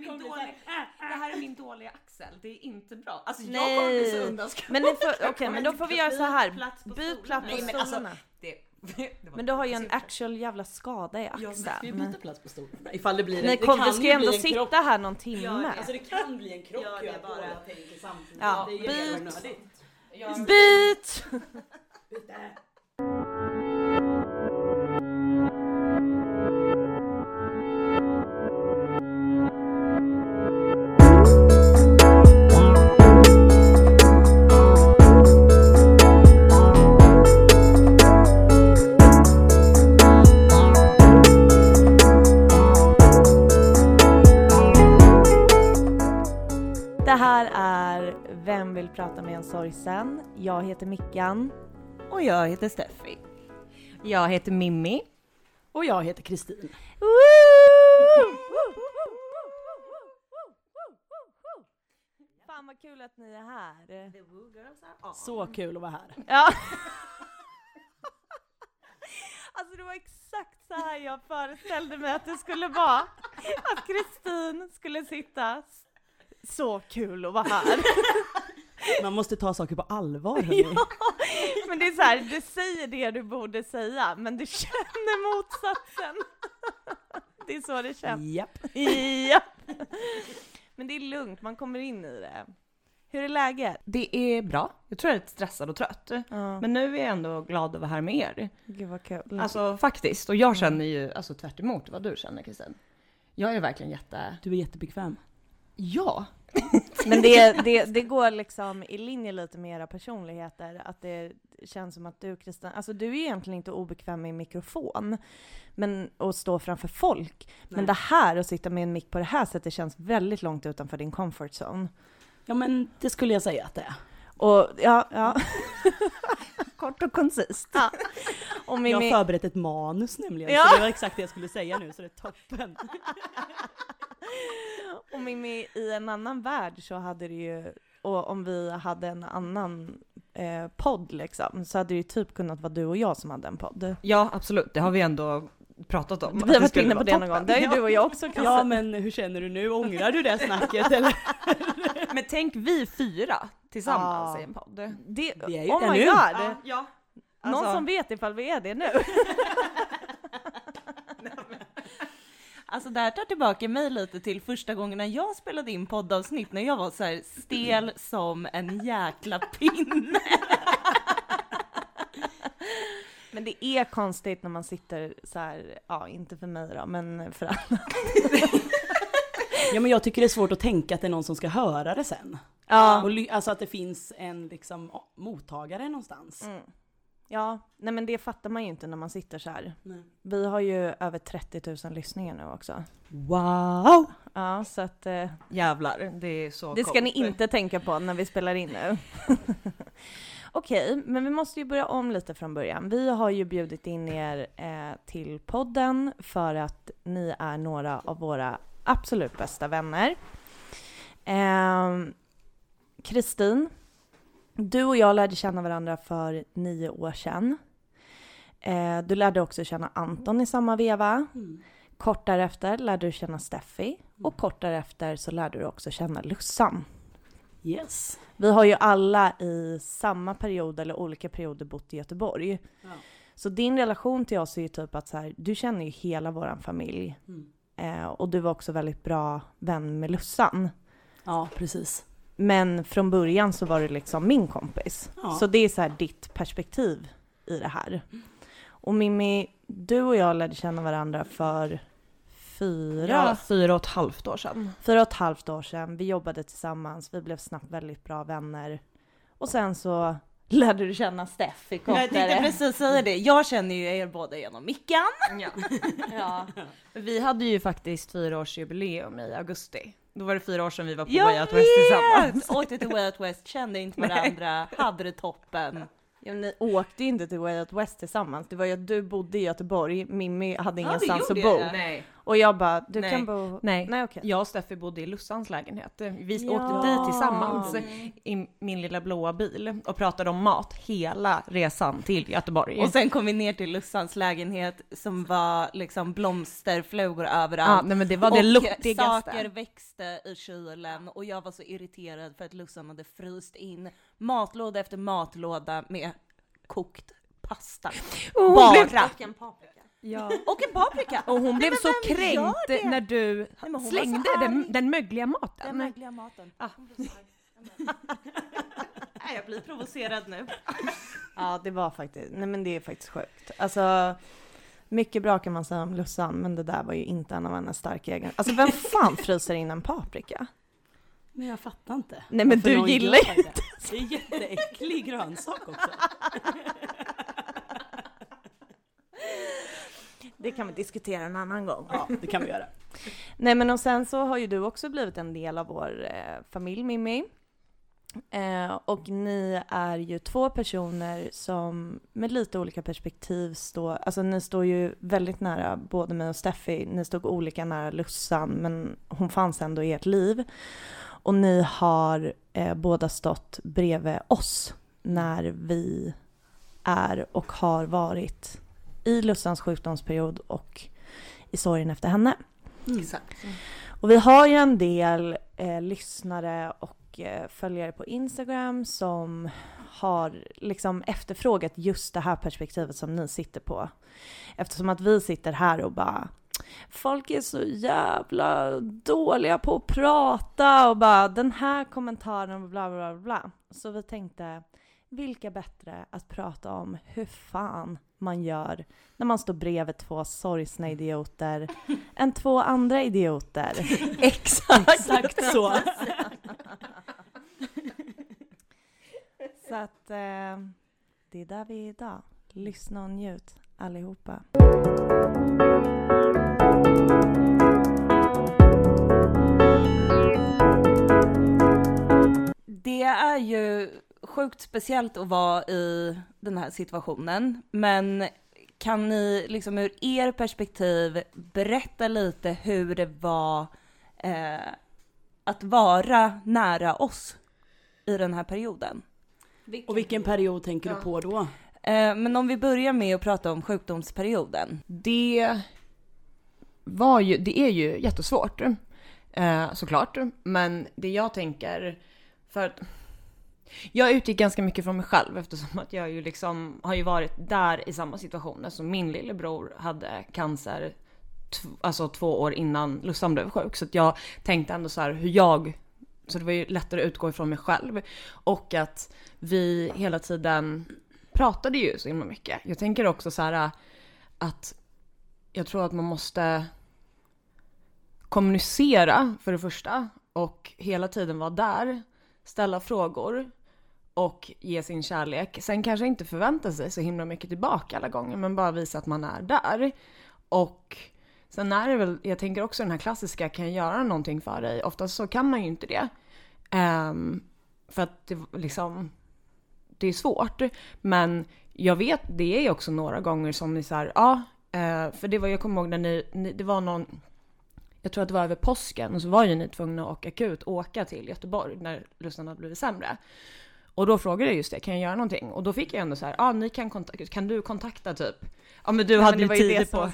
min kommer bli dåliga, här, det här är min dåliga axel, det är inte bra. Alltså jag Nej. kommer bli så. Men, får, okej, men då får vi göra så här. Byt plats på Byt stolarna. plats på Nej, men alltså, det, det Men du har ju en jag actual jävla skada i Ja, men ska vi axeln. byta plats på stolarna? Ifall det blir Ni det kom, kan vi ska ju ändå en sitta här någon timme. Alltså det kan bli en krock Gör det att bara. båda tänker samtidigt. Ja, det är ju byt. Jag- Byt! Byte. Med en sorgsen? Jag heter Mickan. Och jag heter Steffi. Jag heter Mimmi. Och jag heter Kristin. Fan vad kul att ni är här. Så kul att vara här. Ja. Alltså det var exakt så här jag föreställde mig att det skulle vara. Att Kristin skulle sitta. Så kul att vara här. Man måste ta saker på allvar hörni. Ja, men det är så här, du säger det du borde säga, men du känner motsatsen. Det är så det känns. Japp. Ja. Men det är lugnt, man kommer in i det. Hur är läget? Det är bra. Jag tror jag är lite stressad och trött. Ja, Men nu är jag ändå glad att vara här med er. gud vad kul. Alltså faktiskt. Och jag känner ju alltså tvärt emot vad du känner Kristin. Jag är verkligen jätte... Du är jättebekväm. Ja! Men det, det, det går liksom i linje lite med era personligheter, att det känns som att du Kristin, alltså du är egentligen inte obekväm med mikrofon, men att stå framför folk. Men Nej. det här, att sitta med en mick på det här sättet känns väldigt långt utanför din comfort zone. Ja men det skulle jag säga att det är. Och ja, ja. Kort och koncist. Ja. Och Jag Mimmi, har förberett ett manus nämligen, Ja. så det var exakt det jag skulle säga nu, så det är toppen. och Mimmi, i en annan värld så hade det ju, och om vi hade en annan eh, podd liksom, så hade det ju typ kunnat vara du och jag som hade en podd. Ja absolut, det har vi ändå pratat om. Vi har det varit inne på det någon gång, det har ju du och jag också Ja men hur känner du nu? Ångrar du det snacket eller? Men tänk vi fyra tillsammans Ja. i en podd. Det, Vi är ju oh det my nu. god! Ja, ja. Någon Alltså- som vet ifall vi är det nu? Alltså det här tar tillbaka mig lite till första gången när jag spelade in poddavsnitt när jag var så här stel som en jäkla pinne. Men det är konstigt när man sitter så här, ja inte för mig då, men för alla. Ja men jag tycker det är svårt att tänka att det är någon som ska höra det sen. Ja. Och alltså att det finns en liksom mottagare någonstans. Mm. Ja, nej men det fattar man ju inte när man sitter så här. Nej. Vi har ju över 30 000 lyssningar nu också. Wow! Ja, så att eh, Jävlar, det är så det ska ni inte tänka på när vi spelar in nu. Okej, men vi måste ju börja om lite från början. Vi har ju bjudit in er eh, till podden för att ni är några av våra absolut bästa vänner. Ehm, Kristin, du och jag lärde känna varandra för nio år sedan. Eh, du lärde också känna Anton i samma veva. Mm. Kort därefter lärde du känna Steffi och kort därefter så lärde du också känna Lussan. Yes. Vi har ju alla i samma period eller olika perioder bott i Göteborg. Ja. Så din relation till oss är ju typ att så här, du känner ju hela våran familj. Mm. Eh, och du var också väldigt bra vän med Lussan. Ja, precis. Men från början så var du liksom min kompis. Ja. Så det är så här ditt perspektiv i det här. Och Mimmi, du och jag lärde känna varandra för fyra, Ja, fyra och ett halvt år sedan. fyra och ett halvt år sedan. Vi jobbade tillsammans, vi blev snabbt väldigt bra vänner. Och sen så lärde du känna Steffi kortare. Jag tänkte precis säga det, jag känner ju er båda genom Mickan. Ja. Ja. Vi hade ju faktiskt fyraårsjubileum i augusti. Då var det fyra år sedan vi var på Jag Way Out West tillsammans. Åkte till Way Out West, kände inte Nej. varandra, hade det toppen. Ja, ni åkte ju inte till Way Out West tillsammans. Det var ju att du bodde i Göteborg, Mimmi hade ingenstans att bo. Nej. Och jag bara, du Nej. kan bo... Nej. Nej okej. Jag och Steffi bodde i Lussans lägenhet. Vi Ja. åkte dit tillsammans i min lilla blåa bil och pratade om mat hela resan till Göteborg. Och sen kom vi ner till Lussans lägenhet som var liksom blomsterflugor ja, överallt. nej men det var det och luktigaste. saker växte i kylen och jag var så irriterad för att Lussan hade fryst in matlåda efter matlåda med kokt pasta. Hon Bara! Ja. Och en paprika! Och hon blev så kränkt när du Nej, slängde den, den mögliga Den maten. mögliga maten. Ah. Nej, jag blir provocerad nu. Ja det var faktiskt, nej men det är faktiskt sjukt. Alltså, mycket bra kan man säga om Lussan, men det där var ju inte en av hennes starka egenskaper. Alltså vem fan fryser in en paprika? Men jag fattar inte. Nej, men varför du gillar gör det. Det är jätteäcklig grönsak också. Det kan vi diskutera en annan gång. Ja, det kan vi göra. Nej men och sen så har ju du också blivit en del av vår eh, familj Mimmi. Eh, och ni är ju två personer som med lite olika perspektiv står, alltså ni står ju väldigt nära både mig och Steffi, ni stod olika nära Lussan men hon fanns ändå i ert liv. Och ni har eh, båda stått bredvid oss när vi är och har varit i Lussans sjukdomsperiod och i sorgen efter henne. Exakt. Och vi har ju en del eh, lyssnare och eh, följare på Instagram som har liksom efterfrågat just det här perspektivet som ni sitter på. Eftersom att vi sitter här och bara Folk är så jävla dåliga på att prata och bara den här kommentaren och bla bla bla bla. Så vi tänkte, vilka bättre att prata om hur fan man gör när man står bredvid två sorgsna idioter än två andra idioter. Exakt! Exakt så. Så att eh, det är där vi är idag. Lyssna och njut allihopa. Det är ju sjukt speciellt att vara i den här situationen, men kan ni liksom ur er perspektiv berätta lite hur det var eh, att vara nära oss i den här perioden? Och vilken period tänker du på då? Eh, men om vi börjar med att prata om sjukdomsperioden. Det var ju, det är ju jättesvårt. Eh, såklart. Men det jag tänker, för att jag utgick ganska mycket från mig själv eftersom att jag ju liksom har ju varit där i samma situation. Alltså min lillebror hade cancer alltså två år innan Lussan blev sjuk. Så att jag tänkte ändå så här hur jag, så det var ju lättare att utgå ifrån mig själv. Och att vi hela tiden pratade ju så himla mycket. Jag tänker också så här att jag tror att man måste kommunicera för det första och hela tiden vara där, ställa frågor och ge sin kärlek. Sen kanske inte förvänta sig så himla mycket tillbaka alla gånger, men bara visa att man är där. Och sen är det väl, jag tänker också den här klassiska, kan jag göra någonting för dig? Oftast så kan man ju inte det. Um, för att det liksom, det är svårt. Men jag vet, det är ju också några gånger som ni såhär, ja, eh, för det var, jag kommer ihåg när ni, ni, det var någon, jag tror att det var över påsken, och så var ju ni tvungna att akut åka till Göteborg när Lussan hade blivit sämre. Och då frågade jag just det, kan jag göra någonting? Och då fick jag ändå så här, ja ah, ni kan kontakta, kan du kontakta typ? Ja men du hade ju tid på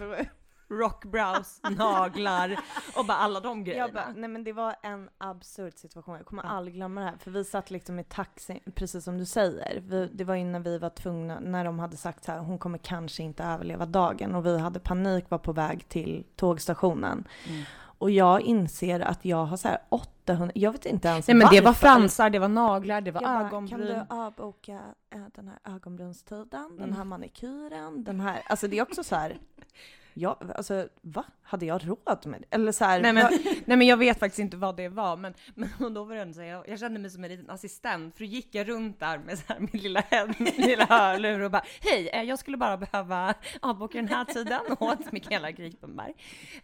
rockbrows, naglar och bara alla de grejerna. Jag bara, nej men det var en absurd situation, jag kommer Ja. aldrig glömma det här. För vi satt liksom i taxi, precis som du säger. Vi, det var innan vi var tvungna, när de hade sagt så här, hon kommer kanske inte överleva dagen. Och vi hade panik, var på väg till tågstationen. Mm. Och jag inser att jag har så här 800, jag vet inte ens Nej men det var fransar, det var naglar, det var Jag bara, ögonbryn. kan du avboka eh, den här ögonbrynstiden, den Mm. här manikyren, den här, alltså det är också så här. Ja, alltså va? Hade jag råd med det? Eller så här, Nej men, vad- nej men jag vet faktiskt inte vad det var, men, men då var det ändå så här, jag, jag kände mig som en liten assistent, för då gick jag runt där med så här min lilla, min lilla hörlur och bara Hej, eh, jag skulle bara behöva avboka den här tiden åt Mikaela Gripenberg.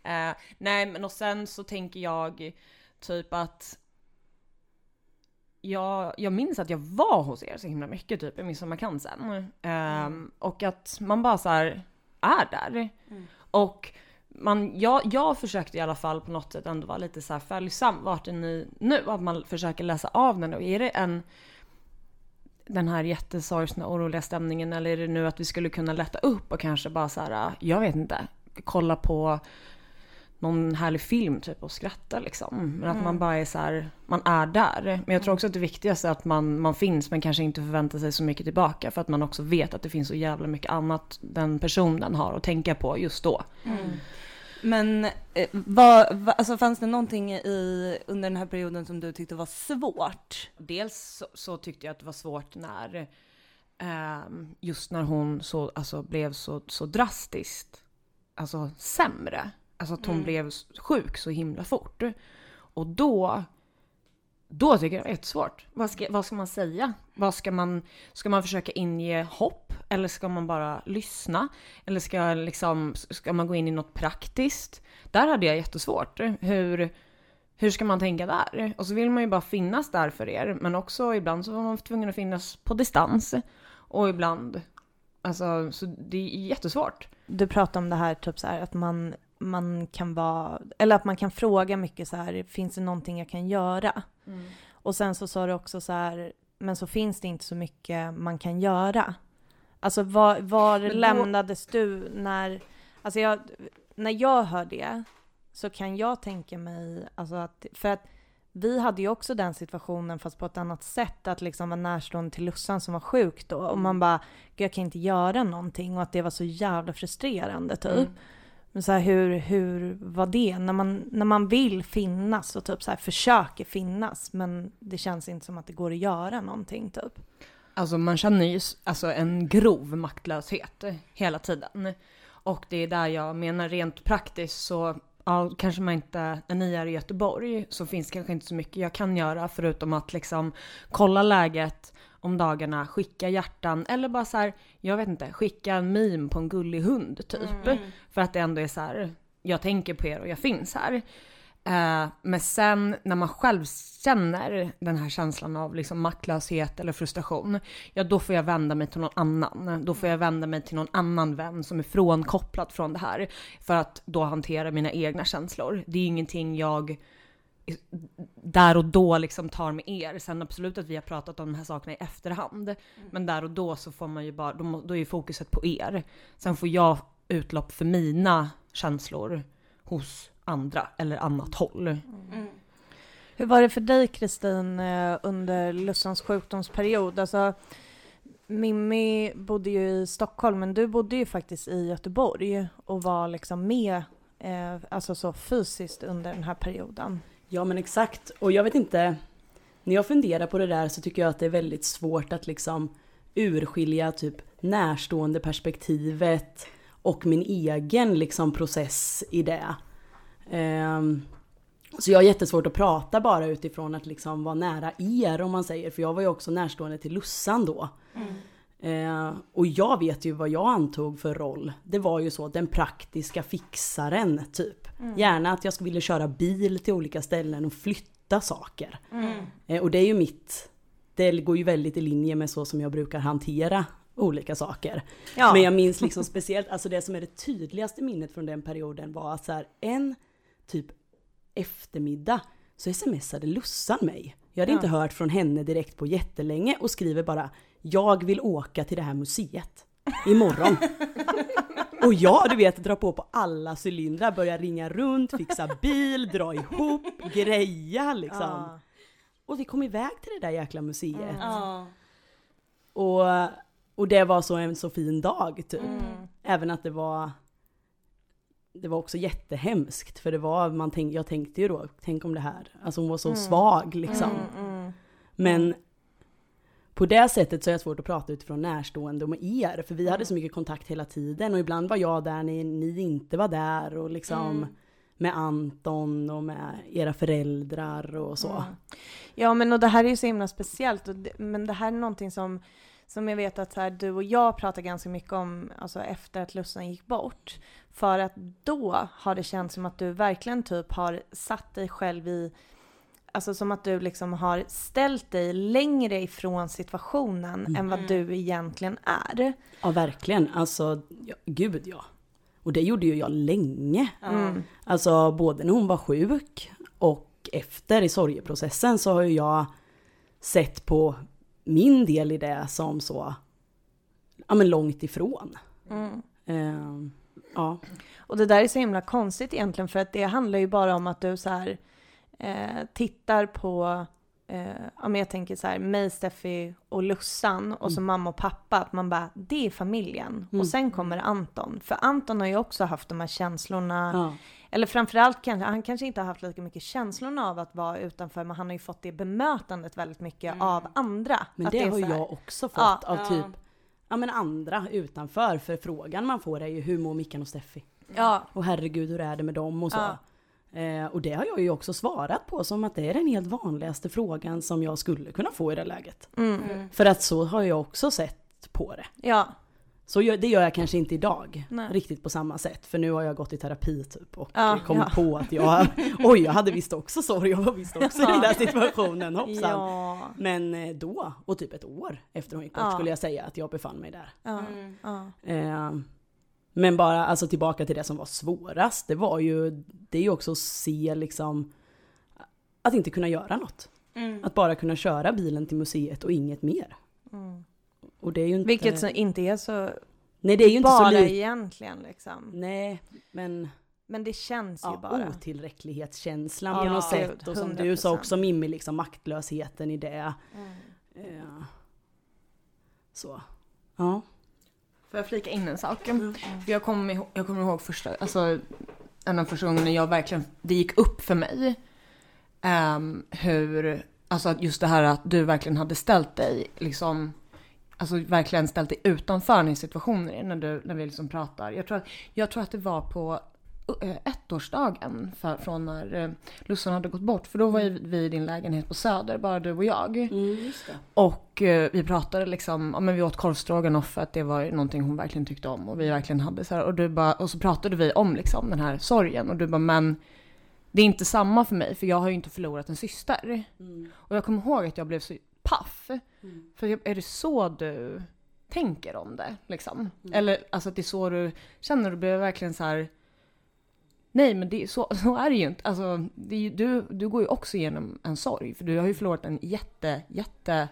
Eh, nej men och sen så tänker jag typ att jag, jag minns att jag var hos er så himla mycket typ i midsommarkransen. Um, och att man bara så är där. Och man, jag, jag försökte i alla fall på något sätt ändå vara lite så här följsam. Vart är ni nu? Att man försöker läsa av den. Och är det en den här jättesorgsna, oroliga stämningen eller är det nu att vi skulle kunna lätta upp och kanske bara så här, ah, jag vet inte, kolla på någon härlig film typ och skratta liksom. Men att man Mm. bara är så här, man är där. Men jag tror också att det viktigaste är att man, man finns men kanske inte förväntar sig så mycket tillbaka för att man också vet att det finns så jävla mycket annat den personen har att tänka på just då. Men eh, vad, vad, alltså fanns det någonting i, under den här perioden som du tyckte var svårt? Dels så, så tyckte jag att det var svårt när ehm, just när hon så, alltså, blev så, så drastiskt alltså, sämre. Alltså att hon Mm. blev sjuk så himla fort. Och då, då tycker jag det är jättesvårt. Vad ska, vad ska man säga? Vad ska man, ska man försöka inge hopp? Eller ska man bara lyssna? Eller ska, liksom, ska man gå in i något praktiskt? Där hade jag jättesvårt. Hur, hur ska man tänka där? Och så vill man ju bara finnas där för er, men också ibland så var man tvungen att finnas på distans. Och ibland, alltså, så det är jättesvårt. Du pratar om det här typ så här att man, man kan vara, eller att man kan fråga mycket så här, finns det någonting jag kan göra? Och sen så sa du också så här, men så finns det inte så mycket man kan göra. Alltså var, var då- lämnades du när, alltså jag, när jag hör det så kan jag tänka mig, alltså att, för att vi hade ju också den situationen fast på ett annat sätt, att liksom vara närstående till Lussan som var sjuk då och man bara, Gud, jag kan inte göra någonting och att det var så jävla frustrerande typ. Mm. Men så här, hur, hur var det? När man, när man vill finnas och typ så här försöker finnas men det känns inte som att det går att göra någonting typ. Alltså man känner ju alltså, en grov maktlöshet hela tiden. Och det är där jag menar rent praktiskt så ja, kanske man inte, när ni är i Göteborg så finns kanske inte så mycket jag kan göra förutom att liksom kolla läget om dagarna, skicka hjärtan eller bara så här, jag vet inte, skicka en meme på en gullig hund typ. För att det ändå är så här, jag tänker på er och jag finns här. Eh, men sen när man själv känner den här känslan av liksom maktlöshet eller frustration, ja då får jag vända mig till någon annan. Då får jag vända mig till någon annan vän som är frånkopplad från det här. För att då hantera mina egna känslor. Det är ingenting jag där och då liksom tar med er. Sen absolut att vi har pratat om de här sakerna i efterhand. Men där och då så får man ju bara, då, då är ju fokuset på er. Sen får jag utlopp för mina känslor hos andra eller annat håll. Hur var det för dig Kristin eh, under Lussans sjukdomsperiod? Alltså, Mimmi bodde ju i Stockholm men du bodde ju faktiskt i Göteborg och var liksom med eh, alltså så fysiskt under den här perioden. Ja men exakt, och jag vet inte, när jag funderar på det där så tycker jag att det är väldigt svårt att liksom urskilja typ närstående perspektivet och min egen liksom process i det. Ehm, så jag har jättesvårt att prata bara utifrån att liksom vara nära er om man säger, för jag var ju också närstående till Lussan då. Mm. Eh, och jag vet ju vad jag antog för roll. Det var ju så, den praktiska fixaren typ. Gärna att jag skulle vilja köra bil till olika ställen och flytta saker. Eh, och det är ju mitt, det går ju väldigt i linje med så som jag brukar hantera olika saker. Ja. Men jag minns liksom speciellt, alltså det som är det tydligaste minnet från den perioden var att så här, en typ eftermiddag så smsade Lussan mig. Jag hade Ja. inte hört från henne direkt på jättelänge och skriver bara Jag vill åka till det här museet imorgon. och jag du vet dra på på alla cylindrar, börja ringa runt, fixa bil, dra ihop, greja liksom. Ja. Och vi kom iväg till det där jäkla museet. Ja. Och, och det var så en så fin dag typ. Mm. Även att det var det var också jättehemskt för det var, man tänk, jag tänkte ju då, tänk om det här, alltså hon var så svag liksom. Mm, mm. Men på det sättet så är det svårt att prata utifrån närstående och med er, för vi hade så mycket kontakt hela tiden och ibland var jag där när ni inte var där och liksom med Anton och med era föräldrar och så. Mm. Ja men och det här är ju så himla speciellt och det, men det här är någonting som som jag vet att så här, du och jag pratar ganska mycket om alltså efter att Lussan gick bort. För att då har det känts som att du verkligen typ har satt dig själv i Alltså som att du liksom har ställt dig längre ifrån situationen än vad du egentligen är. Ja verkligen, alltså ja, gud ja. Och det gjorde ju jag länge. Mm. Alltså både när hon var sjuk och efter i sorgeprocessen så har ju jag sett på min del i det som så, ja men långt ifrån. Mm. Eh, ja. Och det där är så himla konstigt egentligen för att det handlar ju bara om att du så här eh, tittar på eh, men jag tänker så här, mig, Steffi och Lussan och så mamma och pappa, att man bara, det är familjen. Mm. Och sen kommer Anton. För Anton har ju också haft de här känslorna, ja. eller framförallt kanske, han kanske inte har haft lika mycket känslorna av att vara utanför, men han har ju fått det bemötandet väldigt mycket av andra. Men att det, är har jag också fått Ja. av typ, ja men andra utanför. För frågan man får är ju hur mår Mickan och Steffi? Ja, Och herregud hur är det med dem och så. Ja. Eh, och det har jag ju också svarat på som att det är den helt vanligaste frågan som jag skulle kunna få i det läget. mm. För att så har jag också sett på det. ja, Så det gör jag kanske inte idag Nej. riktigt på samma sätt. För nu har jag gått i terapi typ och Ja, kommit ja. på att jag, oj jag hade visst också sorg, jag var visst också i den där situationen, hoppsan. ja, Men eh, då, och typ ett år efter hon gick bort Ja. skulle jag säga att jag befann mig där. ja, Mm. ja. Eh, men bara alltså tillbaka till det som var svårast, det var ju, det är ju också att se liksom, att inte kunna göra något. Mm. Att bara kunna köra bilen till museet och inget mer. Mm. Och det är ju inte... Vilket så inte är så Nej det är ju inte bara så lite. egentligen liksom. Nej, men Men det känns ju ja, bara. otillräcklighetskänslan Ja, på något gud, sätt. Och som du sa 100%. också Mimmi, liksom maktlösheten i det. Mm. Eh, så. Ja. Får jag flika in en sak? Mm. Jag, kommer ihåg, jag kommer ihåg första, alltså en av första gångerna jag verkligen, det gick upp för mig. ehm, hur, alltså just det här att du verkligen hade ställt dig, liksom, alltså verkligen ställt dig utanför den här situationen när, du, när vi liksom pratar. Jag tror, jag tror att det var på ettårsdagen för, från när eh, Lussan hade gått bort. För då var ju vi i din lägenhet på Söder, bara du och jag. Mm. Och eh, vi pratade liksom, ja men vi åt korvstroganoff för att det var någonting hon verkligen tyckte om och vi verkligen hade så här, och du bara, och så pratade vi om liksom den här sorgen och du bara men det är inte samma för mig för jag har ju inte förlorat en syster. Mm. Och jag kommer ihåg att jag blev så paff. Mm. För är det så du tänker om det liksom? Mm. Eller alltså att det är så du känner, du blir verkligen så här. Nej men det, så, så är det ju inte. Alltså, det du, du går ju också igenom en sorg för du har ju förlorat en jätte, jätte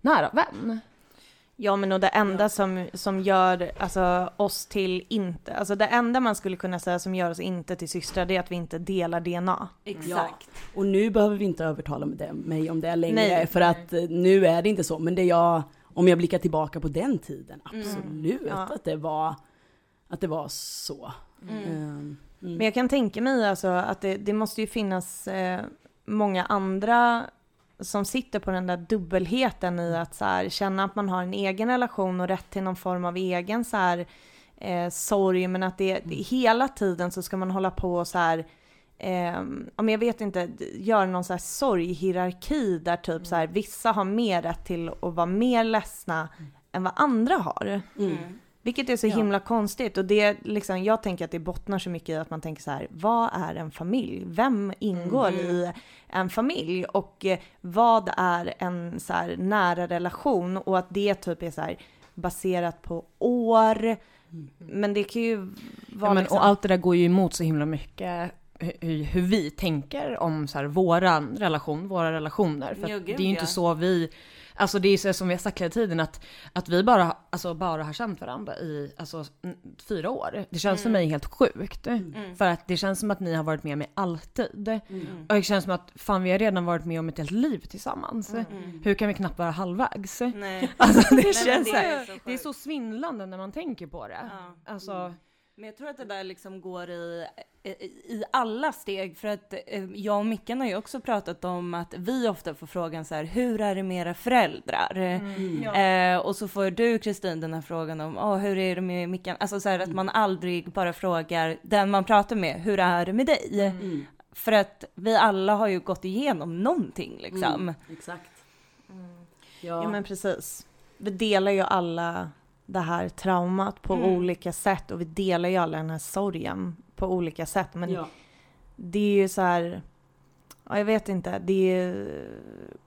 nära vän. Ja men och det enda som, som gör alltså, oss till inte, alltså det enda man skulle kunna säga som gör oss inte till systrar det är att vi inte delar DNA. Exakt. Och nu behöver vi inte övertala med det, mig om det längre, Nej. för att eh, nu är det inte så. Men det jag, om jag blickar tillbaka på den tiden, absolut Ja. att det var, att det var så. Mm. Ehm, Men mm. jag kan tänka mig alltså att det, det måste ju finnas eh, många andra som sitter på den där dubbelheten i att så här, känna att man har en egen relation och rätt till någon form av egen så här, eh, sorg, men att det, det hela tiden så ska man hålla på och så här Eh, men jag vet inte, göra någon så här sorghierarki där typ så här, vissa har mer rätt till att vara mer ledsna än vad andra har. Mm. Vilket är så Ja. himla konstigt och det liksom, jag tänker att det bottnar så mycket i att man tänker så här, vad är en familj? Vem ingår Mm. i en familj? Och eh, vad är en så här nära relation? Och att det typ är så här baserat på år. Men det kan ju vara Ja, men, liksom, Och allt det där går ju emot så himla mycket hur, hur vi tänker om så här, våran relation, våra relationer. För Jo, gud, det är ju inte ja. så vi, alltså det är ju så som vi har sagt hela tiden att, att vi bara, alltså, bara har känt varandra i alltså, fyra år. Det känns för mig helt sjukt. Mm. För att det känns som att ni har varit med mig alltid. Mm. Och det känns som att fan vi har redan varit med om ett helt liv tillsammans. Mm. Hur kan vi knappt vara halvvägs? Nej. Alltså det känns det är så det är så svindlande när man tänker på det. Ja. Alltså, Men jag tror att det där liksom går i, i, i alla steg, för att eh, jag och Mickan har ju också pratat om att vi ofta får frågan så här, hur är det med era föräldrar? Mm. Eh, och så får du Kristin den här frågan om, oh, hur är det med Mickan? Alltså så här att man aldrig bara frågar den man pratar med, hur är det med dig? Mm. För att vi alla har ju gått igenom någonting liksom. Mm. Exakt. Ja. Ja men precis. Vi delar ju alla det här traumat på Mm. olika sätt och vi delar ju alla den här sorgen på olika sätt. Men ja. det är ju så här, ja, jag vet inte, det är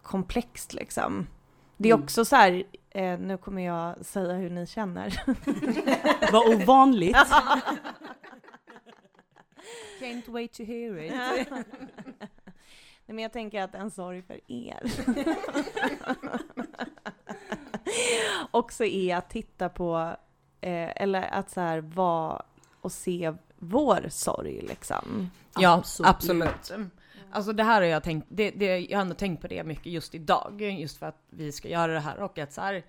komplext liksom. Det är Mm. också så här, eh, nu kommer jag säga hur ni känner. Vad ovanligt. Can't wait to hear it. Nej, men jag tänker att en sorg för er också är att titta på, eh, eller att så här vara och se vår sorg liksom. Ja, Absolut. absolut. Alltså det här har jag tänkt, det, det, jag har ändå tänkt på det mycket just idag, just för att vi ska göra det här och att så här,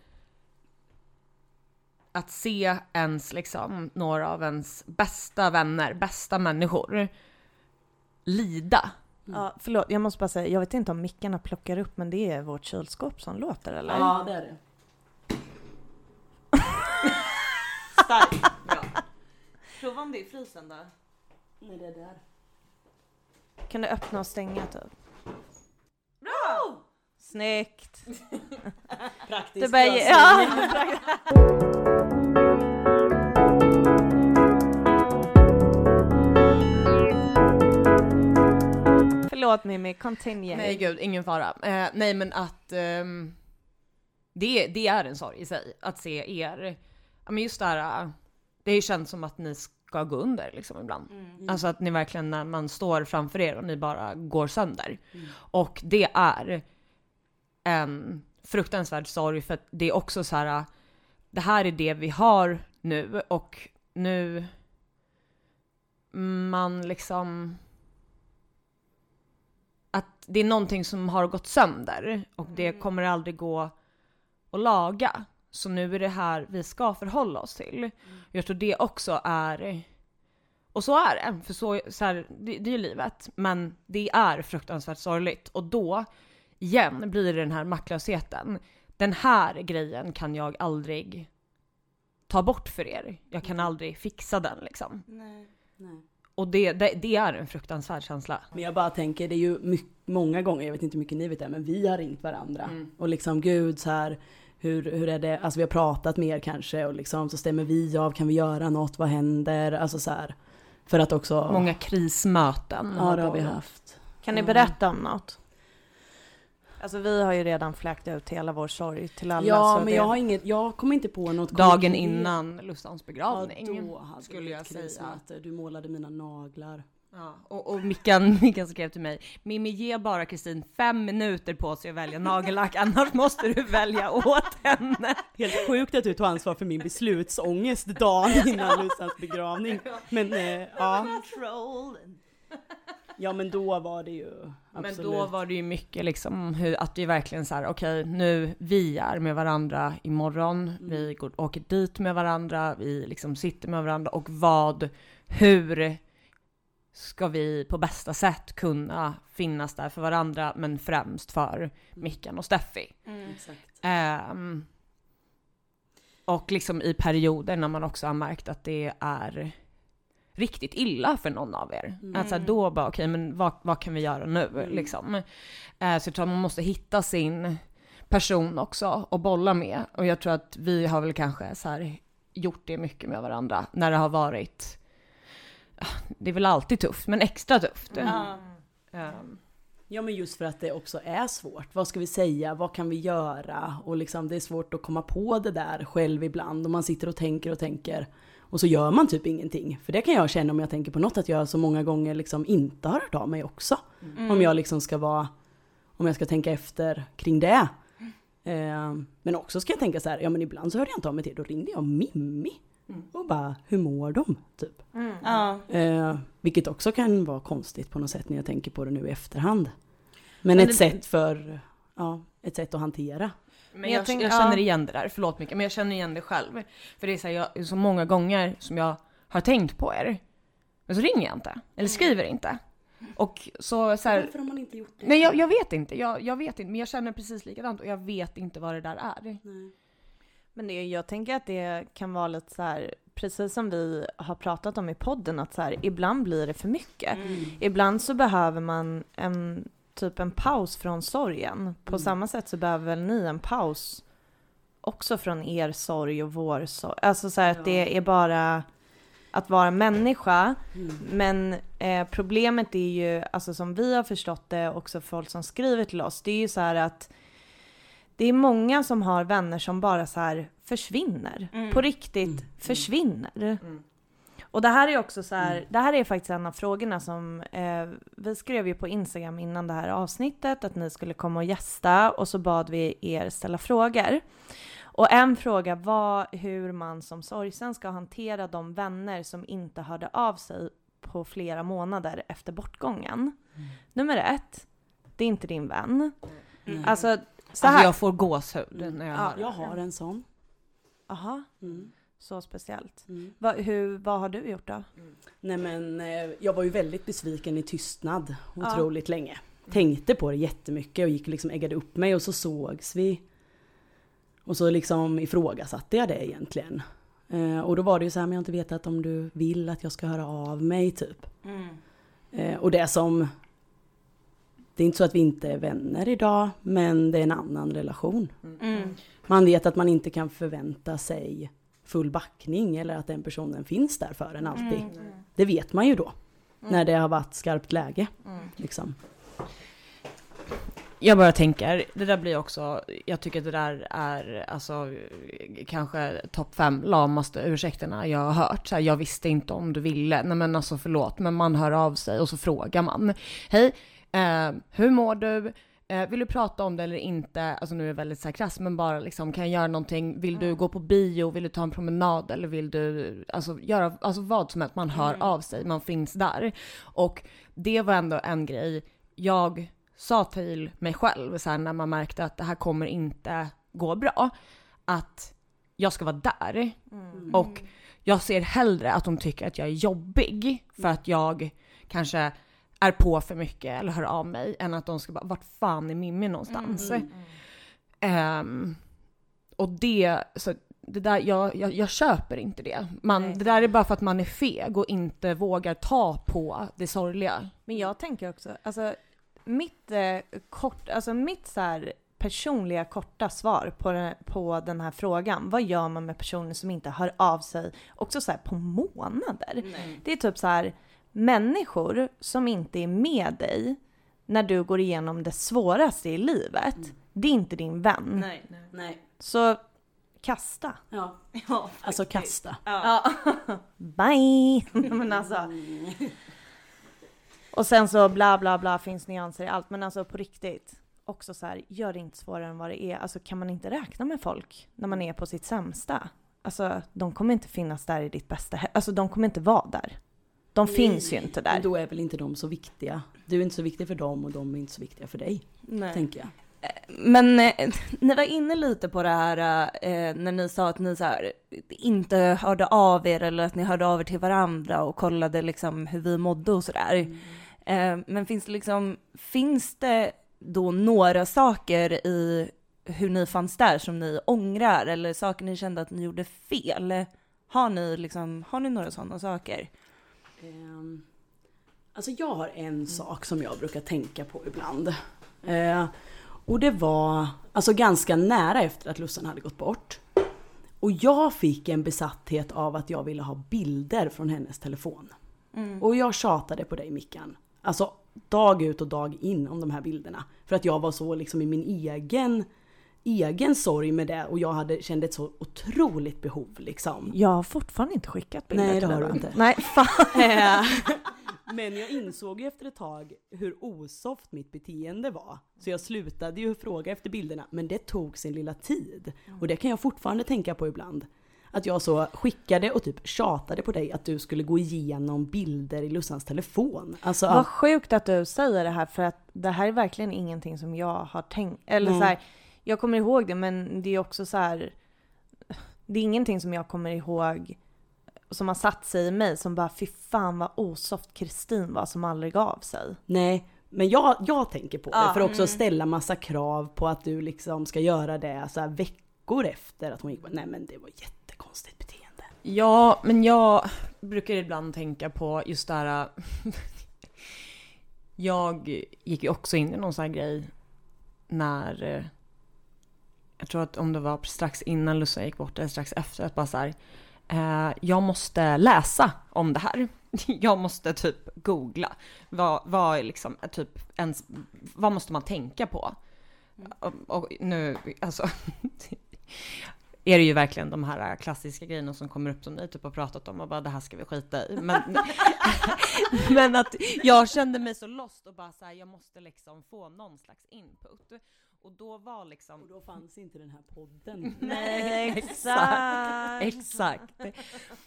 Att se ens liksom, några av ens bästa vänner, bästa människor lida. Ja, förlåt, jag måste bara säga, jag vet inte om mickarna plockar upp men det är vårt kylskåp som låter eller? Ja, det är det. Starkt. Prova om det är frysen då. Nej, det är där. Kan du öppna och stänga typ? Bra! Snyggt! Praktiskt bara, lösning. ja. Förlåt Mimmi, continue. Nej gud, ingen fara. Eh, nej men att ehm, det, det är en sorg i sig, att se er. Ja men just det här, eh, det känns som att ni ska gå under liksom ibland. Alltså att ni verkligen när man står framför er och ni bara går sönder. Och det är en fruktansvärd sorg för att det är också så här, det här är det vi har nu och nu man liksom att det är någonting som har gått sönder och det kommer aldrig gå att laga. Så nu är det här vi ska förhålla oss till. Jag tror det också är, och så är det, för så, så här, det, det är ju livet. Men det är fruktansvärt sorgligt och då, igen, blir det den här maktlösheten. Den här grejen kan jag aldrig ta bort för er. Jag kan aldrig fixa den liksom. Nej. Nej. Och det, det, det är en fruktansvärd känsla. Men jag bara tänker, det är ju my- många gånger, jag vet inte hur mycket ni vet det, men vi har ringt varandra. Mm. Och liksom gud så här, hur, hur är det, alltså vi har pratat mer kanske och liksom så stämmer vi av, kan vi göra något, vad händer? Alltså så här. För att också... Många krismöten. Ja det har vi haft. Kan ni berätta om något? Alltså vi har ju redan fläkt ut hela vår sorg till alla. Ja så men det... jag har inget, jag kommer inte på något Dagen innan Lustans begravning. Ja, då hade skulle jag säga. krismöte. Du målade mina naglar. Ja, och, och Mickan, Mickan skrev till mig, Mimmi ge bara Kristin fem minuter på sig att välja nagellack, annars måste du välja åt henne. Helt sjukt att du tog ansvar för min beslutsångest dagen innan Lusans begravning. Men eh, ja. Ja men då var det ju absolut. Men då var det ju mycket liksom hur, att vi verkligen så här, okej nu, vi är med varandra imorgon, vi går, åker dit med varandra, vi liksom sitter med varandra och vad, hur ska vi på bästa sätt kunna finnas där för varandra, men främst för Mickan och Steffi. Exakt. Ehm, och liksom i perioder när man också har märkt att det är riktigt illa för någon av er. Mm. Alltså då bara, okej men vad, vad kan vi göra nu Mm. liksom? Eh, så jag tror att man måste hitta sin person också och bolla med. Och jag tror att vi har väl kanske så här gjort det mycket med varandra när det har varit, det är väl alltid tufft, men extra tufft. Ja. Ehm, Ja men just för att det också är svårt. Vad ska vi säga? Vad kan vi göra? Och liksom det är svårt att komma på det där själv ibland. Och man sitter och tänker och tänker. Och så gör man typ ingenting. För det kan jag känna om jag tänker på något att jag så många gånger liksom inte har hört av mig också. Om jag liksom ska vara, om jag ska tänka efter kring det. Eh, men också ska jag tänka så här, ja men ibland så hörde jag inte av mig till, då ringde jag Mimmi. Och bara, hur mår de? Typ. Ja. Eh, vilket också kan vara konstigt på något sätt när jag tänker på det nu i efterhand. Men, Men ett det- sätt för, ja, ett sätt att hantera. Men jag jag, tänker- jag känner ja. igen det där, förlåt mycket, men jag känner igen det själv. För det är så, här, jag, så många gånger som jag har tänkt på er, men så ringer jag inte, eller skriver inte. Och så, så här, Varför har man inte gjort det? nej jag, jag vet inte, jag, jag vet inte, men jag känner precis likadant och jag vet inte vad det där är. Nej. Men det, jag tänker att det kan vara lite så här, precis som vi har pratat om i podden, att så här, ibland blir det för mycket. Ibland så behöver man en typ en paus från sorgen. På samma sätt så behöver väl ni en paus också från er sorg och vår sorg. Alltså så här att det är bara att vara människa. Men eh, problemet är ju, alltså som vi har förstått det, också folk som skriver till oss, det är ju så här att det är många som har vänner som bara så här försvinner. På riktigt försvinner. Och det här är också så här, det här är faktiskt en av frågorna som eh, vi skrev ju på Instagram innan det här avsnittet att ni skulle komma och gästa och så bad vi er ställa frågor. Och en fråga var hur man som sorgsen ska hantera de vänner som inte hörde av sig på flera månader efter bortgången. Nummer ett, det är inte din vän. Mm. Alltså så Alltså här. jag får gåshud när jag Ja. hör. Jag har en sån. Aha, Mm. så speciellt. Mm. Va, hur, vad har du gjort då? Nej men eh, jag var ju väldigt besviken i tystnad Ja. otroligt länge. Tänkte på det jättemycket och gick liksom äggade upp mig och så sågs vi. Och så liksom ifrågasatte jag det egentligen. Eh, och då var det ju så här, men jag har inte vetat om du vill att jag ska höra av mig typ. Eh, och det som... Det är inte så att vi inte är vänner idag, men det är en annan relation. Mm. Man vet att man inte kan förvänta sig full backning eller att den personen finns där för en alltid. Mm. Det vet man ju då. När det har varit skarpt läge. Liksom. Jag bara tänker, det där blir också, jag tycker det där är alltså kanske topp fem lamaste ursäkterna jag har hört. Så här, jag visste inte om du ville, nej men alltså förlåt, men man hör av sig och så frågar man. Hej, eh, hur mår du? Eh, vill du prata om det eller inte? Alltså nu är jag väldigt så här krass, men bara liksom kan jag göra någonting? Vill du gå på bio? Vill du ta en promenad? Eller vill du, alltså göra, alltså vad som helst, man hör av sig, man finns där. Och det var ändå en grej jag sa till mig själv så här, när man märkte att det här kommer inte gå bra, att jag ska vara där. Och jag ser hellre att de tycker att jag är jobbig för att jag kanske är på för mycket eller hör av mig än att de ska bara, vart fan är Mimmi någonstans? Ehm, och det, så det där, jag, jag, jag köper inte det. Man, Nej. det där är bara för att man är feg och inte vågar ta på det sorgliga. Men jag tänker också, alltså mitt eh, kort, alltså mitt så här personliga korta svar på den, på den här frågan. Vad gör man med personer som inte hör av sig också så här på månader? Det är typ så här människor som inte är med dig när du går igenom det svåraste i livet. Det är inte din vän. Nej. Nej. Så kasta. Ja. Ja, Alltså kasta. Ja. Bye! men alltså. Och sen så bla bla bla finns nyanser i allt. Men alltså på riktigt. Också så här, gör det inte svårare än vad det är. Alltså kan man inte räkna med folk när man är på sitt sämsta? Alltså de kommer inte finnas där i ditt bästa Alltså de kommer inte vara där. De finns ju inte där. då är väl inte de så viktiga. Du är inte så viktig för dem och de är inte så viktiga för dig. Nej. Tänker jag. Men eh, ni var inne lite på det här eh, när ni sa att ni så här, inte hörde av er eller att ni hörde av er till varandra och kollade liksom hur vi mådde och sådär. Eh, men finns det liksom, finns det då några saker i hur ni fanns där som ni ångrar eller saker ni kände att ni gjorde fel? Har ni liksom, har ni några sådana saker? Ehm, Alltså jag har en sak som jag brukar tänka på ibland. Eh, och det var alltså ganska nära efter att Lussan hade gått bort. Och jag fick en besatthet av att jag ville ha bilder från hennes telefon. Och jag tjatade på dig Mickan. Alltså dag ut och dag in om de här bilderna. För att jag var så liksom i min egen, egen sorg med det och jag hade, kände ett så otroligt behov liksom. Jag har fortfarande inte skickat bilder Nej, det till har dig, du inte. Nej, fan. Men jag insåg ju efter ett tag hur osoft mitt beteende var. Så jag slutade ju fråga efter bilderna, men det tog sin lilla tid. Och det kan jag fortfarande tänka på ibland. Att jag så skickade och typ tjatade på dig att du skulle gå igenom bilder i Lussans telefon. Alltså, Vad sjukt att du säger det här för att det här är verkligen ingenting som jag har tänkt. Eller Nej. så här, jag kommer ihåg det men det är också så här. Det är ingenting som jag kommer ihåg som har satt sig i mig som bara fy fan vad osoft Kristin var som aldrig gav sig. nej. Men jag, jag tänker på det Ja, för också ställa massa krav på att du liksom ska göra det så här veckor efter att hon gick. Nej men det var jättekonstigt beteende. Ja, men jag brukar ibland tänka på just det här... Jag gick ju också in i någon sån här grej när... eh, Jag tror att om det var strax innan Lussan gick bort eller strax efter, att bara så här, eh, Jag måste läsa om det här. Jag måste typ googla. Vad, vad är liksom typ ens... Vad måste man tänka på? Och, och nu, alltså... är det ju verkligen de här klassiska grejerna som kommer upp som ni typ har pratat om och bara det här ska vi skita i. Men, men att jag kände mig så lost och bara så här, jag måste liksom få någon slags input. Och då var liksom... Och då fanns inte den här podden. Nej, exakt. Exakt.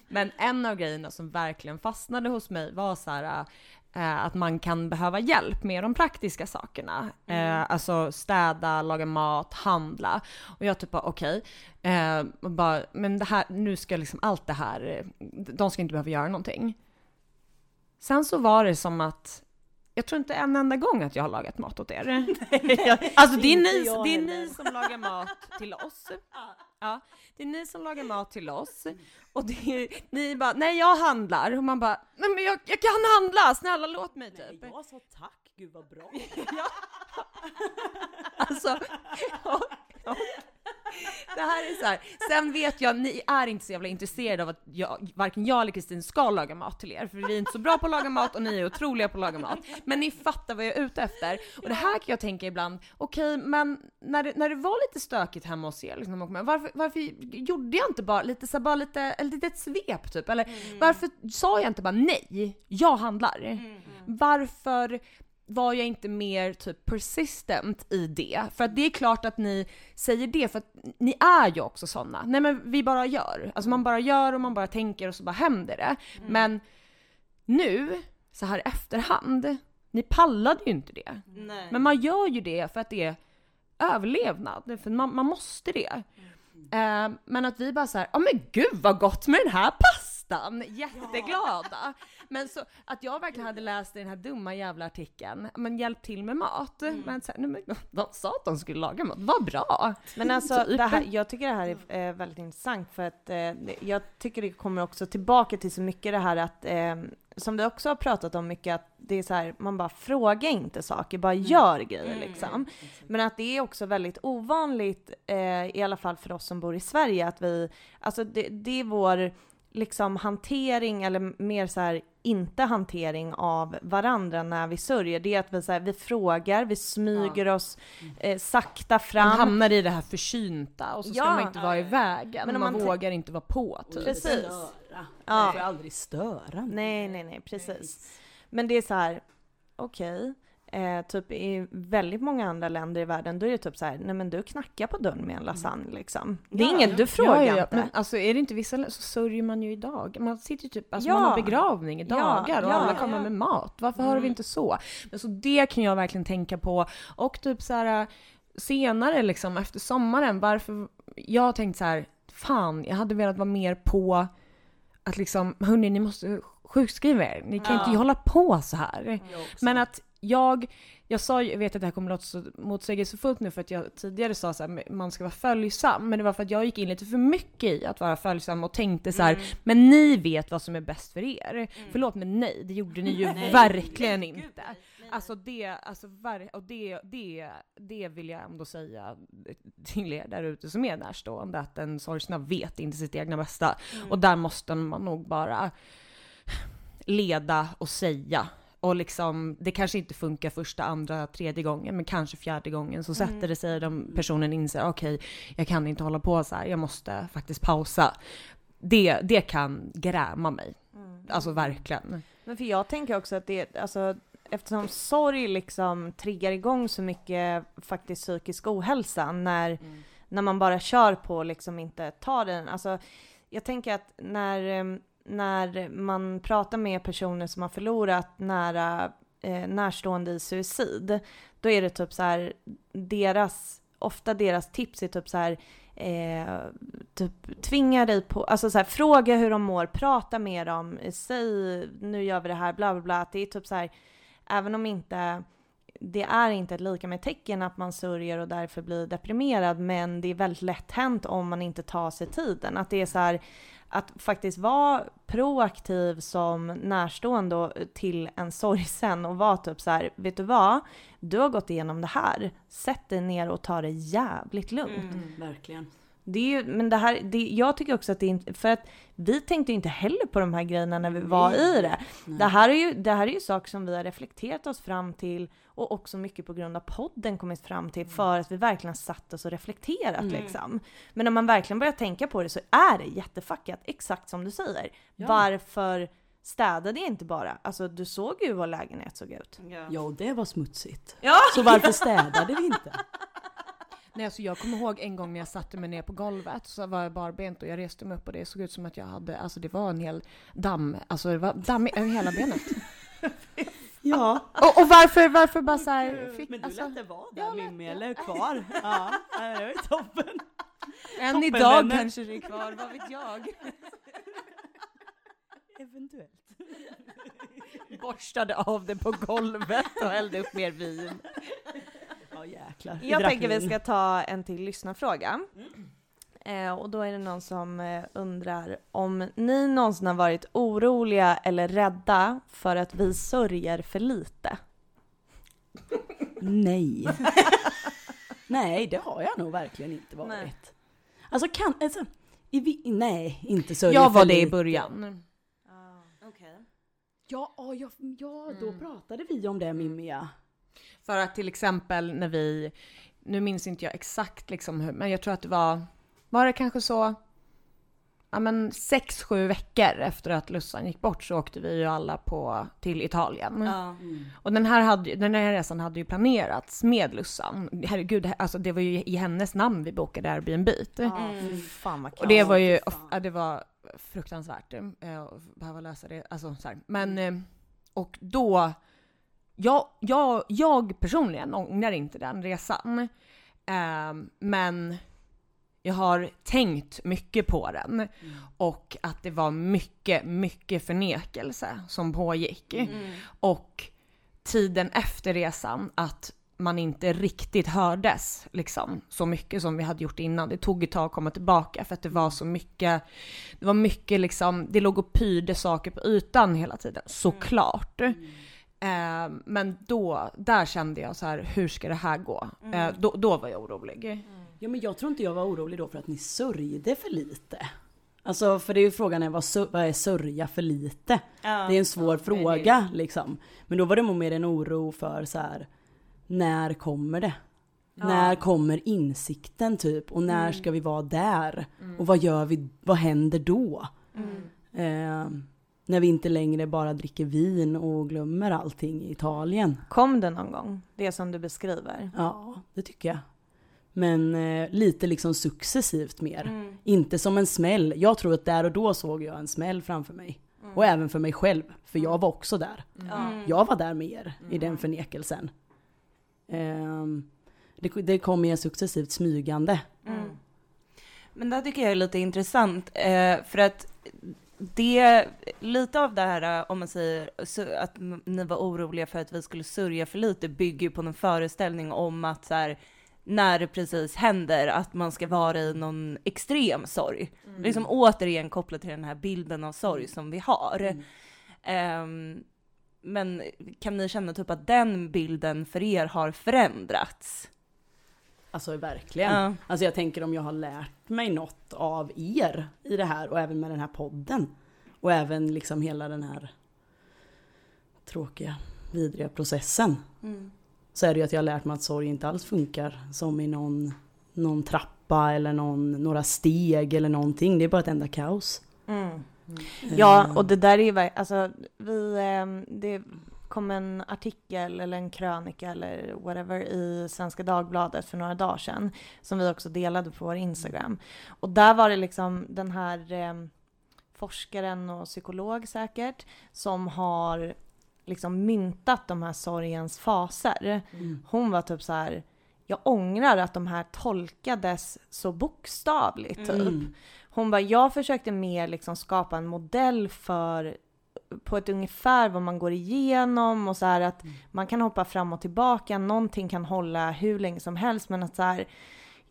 Men en av grejerna som verkligen fastnade hos mig var så här, eh, att man kan behöva hjälp med de praktiska sakerna. Mm. Eh, alltså städa, laga mat, handla. Och jag typ bara okej, eh, och bara, men det här, nu ska liksom allt det här, eh, de ska inte behöva göra någonting. Sen så var det som att jag tror inte en enda gång att jag har lagat mat åt er. alltså det är, ni, det är heller. ni som lagar mat till oss. Ja, det är ni som lagar mat till oss. Och det är, ni bara, nej jag handlar. Och man bara, nej men jag, jag kan handla, snälla låt mig Nej, typ. jag sa tack, gud vad bra. Ja. Alltså, och, det här är så här. Sen vet jag, ni är inte så jävla intresserade av att jag, varken jag eller Kristin ska laga mat till er, för vi är inte så bra på att laga mat och ni är otroliga på att laga mat. Men ni fattar vad jag är ute efter. Och det här kan jag tänka ibland, okej men när det, när det var lite stökigt hemma hos er, liksom, varför, varför gjorde jag inte bara lite så här, bara lite, ett litet svep typ? Eller varför sa jag inte bara nej, jag handlar? Varför var jag inte mer typ persistent i det? För att det är klart att ni säger det, för att ni är ju också såna. Nej men vi bara gör. Alltså man bara gör och man bara tänker och så bara händer det. Men nu, så här efterhand, ni pallade ju inte det. Nej. Men man gör ju det för att det är överlevnad, för man, man måste det. Eh, men att vi bara såhär, ja men gud vad gott med den här pastan! Jätteglada! Men så att jag verkligen hade läst i den här dumma jävla artikeln, men hjälp till med mat. Men, så här, nej, men de, sa att de skulle laga mat, vad bra! Men alltså, det här, jag tycker det här är eh, väldigt intressant för att eh, jag tycker det kommer också tillbaka till så mycket det här att, eh, som vi också har pratat om mycket, att det är så här, man bara frågar inte saker, bara gör grejer liksom. Men att det är också väldigt ovanligt, eh, i alla fall för oss som bor i Sverige, att vi, alltså det, det är vår liksom hantering eller mer så här inte hantering av varandra när vi sörjer. Det är att vi, så här, vi frågar, vi smyger oss eh, sakta Man fram. hamnar i det här försynta och så ska Ja. man inte vara i vägen, Men man, man vågar inte vara på typ. Precis. Störa. Ja. Man får aldrig störa. Nej, nej, nej, precis. Men det är så här, okej, eh, typ i väldigt många andra länder i världen, då är det typ så här, nej men du knackar på dörren med en lasagne liksom. Det är Ja, inget, du frågar ja, ja, inte. Men alltså är det inte vissa lä- så sörjer man ju idag. Man sitter ju typ, alltså man har begravning i dagar och alla kommer med mat. Varför har vi inte så? Men så det kan jag verkligen tänka på. Och typ så här senare liksom efter sommaren, varför jag har tänkt så här, fan jag hade velat vara mer på att liksom, hörni ni måste sjukskriva er. Ni kan Ja. inte hålla på så här. Men att jag, jag sa ju, jag vet att det här kommer låta så motsägelsefullt nu för att jag tidigare sa så här, man ska vara följsam, men det var för att jag gick in lite för mycket i att vara följsam och tänkte så här, men ni vet vad som är bäst för er. Förlåt men nej, det gjorde ni ju Nej. verkligen inte. Alltså det, alltså och det, det, det vill jag ändå säga till er där ute som är närstående, att en sorgsna vet inte sitt egna bästa. Och där måste man nog bara leda och säga. Och liksom, det kanske inte funkar första, andra, tredje gången, men kanske fjärde gången så sätter det sig, de personen inser okej, jag kan inte hålla på så här, jag måste faktiskt pausa. Det, det kan gräma mig. Alltså verkligen. Men för jag tänker också att det, alltså eftersom sorg liksom triggar igång så mycket faktiskt psykisk ohälsa när, när man bara kör på och liksom inte tar den. Alltså jag tänker att när, em, när man pratar med personer som har förlorat nära eh, närstående i suicid, då är det typ så här, deras, ofta deras tips är typ så här, eh, typ tvinga dig på, alltså så här, fråga hur de mår, prata med dem, säg nu gör vi det här, bla bla bla. Att det är typ så här, även om inte det är inte ett lika med tecken att man sörjer och därför blir deprimerad, men det är väldigt lätt hänt om man inte tar sig tiden. Att det är så här, att faktiskt vara proaktiv som närstående till en sorgsen och vara typ så här, vet du vad? Du har gått igenom det här. Sätt dig ner och ta det jävligt lugnt. Mm, verkligen. Det är ju, men det här, det, jag tycker också att det är inte, för att vi tänkte ju inte heller på de här grejerna när vi var i det. Det här, är ju, det här är ju saker som vi har reflekterat oss fram till och också mycket på grund av podden kommit fram till för att vi verkligen satt oss och reflekterat Mm. liksom. Men när man verkligen börjar tänka på det så är det jättefuckat, exakt som du säger. Ja. Varför städade jag inte bara? Alltså du såg ju hur vår lägenhet såg ut. Ja, och det var smutsigt. Ja! Så varför städade vi inte? Nej, alltså jag kommer ihåg en gång när jag satte mig ner på golvet så var jag barbent och jag reste mig upp och det såg ut som att jag hade, alltså det var en hel damm, alltså det var damm över hela benet. Ja. Och, och varför, varför bara så här, fick, Men du alltså, lät det vara där Mimmi, eller kvar? Ja, det var ju toppen. Än Toppen, idag vänner. kanske det är kvar, vad vet jag? Eventuellt. Borstade av det på golvet och hällde upp mer vin. Ja jäklar. Jag tänker vi ska ta en till lyssnarfråga. Eh, och då är det någon som eh, undrar om ni någonsin har varit oroliga eller rädda för att vi sörjer för lite? Nej. Nej, det har jag nog verkligen inte varit. Nej. Alltså kan, alltså, i vi, nej, inte sörja jag för var det i lite. början. Ja, ja, ja, ja då pratade vi om det Mimmi ja. För att till exempel när vi, nu minns inte jag exakt liksom hur, men jag tror att det var, var det kanske så, ja men sex, sju veckor efter att Lussan gick bort så åkte vi ju alla på, till Italien. Ja. Och den här, hade, den här resan hade ju planerats med Lussan. Herregud, det- alltså det var ju i hennes namn vi bokade Airbnb. Mm. Fan vad Och det var ju, ja, det var fruktansvärt eh, att behöva lösa det. Alltså, så här. Men, eh, och då, jag, jag, jag personligen ångrar inte den resan. Eh, men jag har tänkt mycket på den. Och att det var mycket, mycket förnekelse som pågick. Mm. Och tiden efter resan, att man inte riktigt hördes liksom så mycket som vi hade gjort innan. Det tog ett tag att komma tillbaka för att det var så mycket, det var mycket liksom, det låg och pyrde saker på ytan hela tiden, såklart. Eh, men då, där kände jag så här, hur ska det här gå? Eh, då, då var jag orolig. Ja men jag tror inte jag var orolig då för att ni sörjde för lite. Alltså för det är ju frågan är vad, sör- vad är sörja för lite? Det är en svår fråga liksom. Men då var det nog mer en oro för så här. när kommer det? När kommer insikten typ? Och när ska vi vara där? Och vad gör vi? Vad händer då? Eh, när vi inte längre bara dricker vin och glömmer allting i Italien. Kom det någon gång? Det som du beskriver? Ja, det tycker jag. Men eh, lite liksom successivt mer. Mm. Inte som en smäll. Jag tror att där och då såg jag en smäll framför mig. Och även för mig själv. För jag var också där. Mm. Jag var där med er i den förnekelsen. Ehm, det, det kom mer successivt smygande. Mm. Men det tycker jag är lite intressant, eh, för att det, lite av det här, eh, om man säger att ni var oroliga för att vi skulle sörja för lite, bygger ju på en föreställning om att så här, när det precis händer, att man ska vara i någon extrem sorg. Liksom återigen kopplat till den här bilden av sorg som vi har. Ehm, men kan ni känna typ att den bilden för er har förändrats? Alltså verkligen. Ja. Alltså jag tänker om jag har lärt mig något av er i det här och även med den här podden. Och även liksom hela den här tråkiga, vidriga processen. Så är det ju att jag har lärt mig att sorg inte alls funkar som i någon, någon trappa eller någon, några steg eller någonting. Det är bara ett enda kaos. Mm. Eh, Ja, och det där är ju alltså vi, ehm, det kom en artikel eller en krönika eller whatever i Svenska Dagbladet för några dagar sedan som vi också delade på vår Instagram. Och där var det liksom den här ehm, forskaren och psykolog säkert som har liksom myntat de här sorgens faser. Mm. Hon var typ så här jag ångrar att de här tolkades så bokstavligt. Typ. Mm. Hon bara, jag försökte mer liksom skapa en modell för på ett ungefär vad man går igenom och så här att man kan hoppa fram och tillbaka, någonting kan hålla hur länge som helst men att så här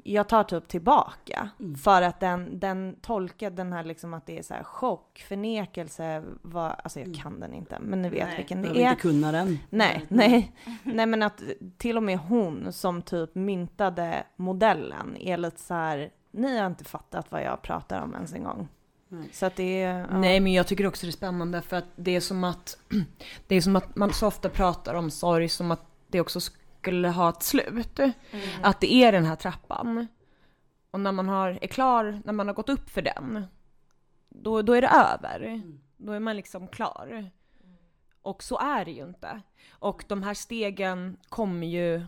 jag tar typ tillbaka Mm. för att den, den tolkar den här liksom att det är så här chock, förnekelse, vad, alltså jag kan den inte men ni vet Nej, vilken det är. inte kunna den. Nej, nej. Nej men att till och med hon som typ myntade modellen är lite så här ni har inte fattat vad jag pratar om ens en gång. Nej. Så att det är... ja. Nej men jag tycker också det är spännande för att det är som att det är som att man så ofta pratar om sorg som att det också skulle ha ett slut. Att det är den här trappan. Och när man har, är klar, när man har gått upp för den, då, då är det över. Då är man liksom klar. Och så är det ju inte. Och de här stegen kommer ju,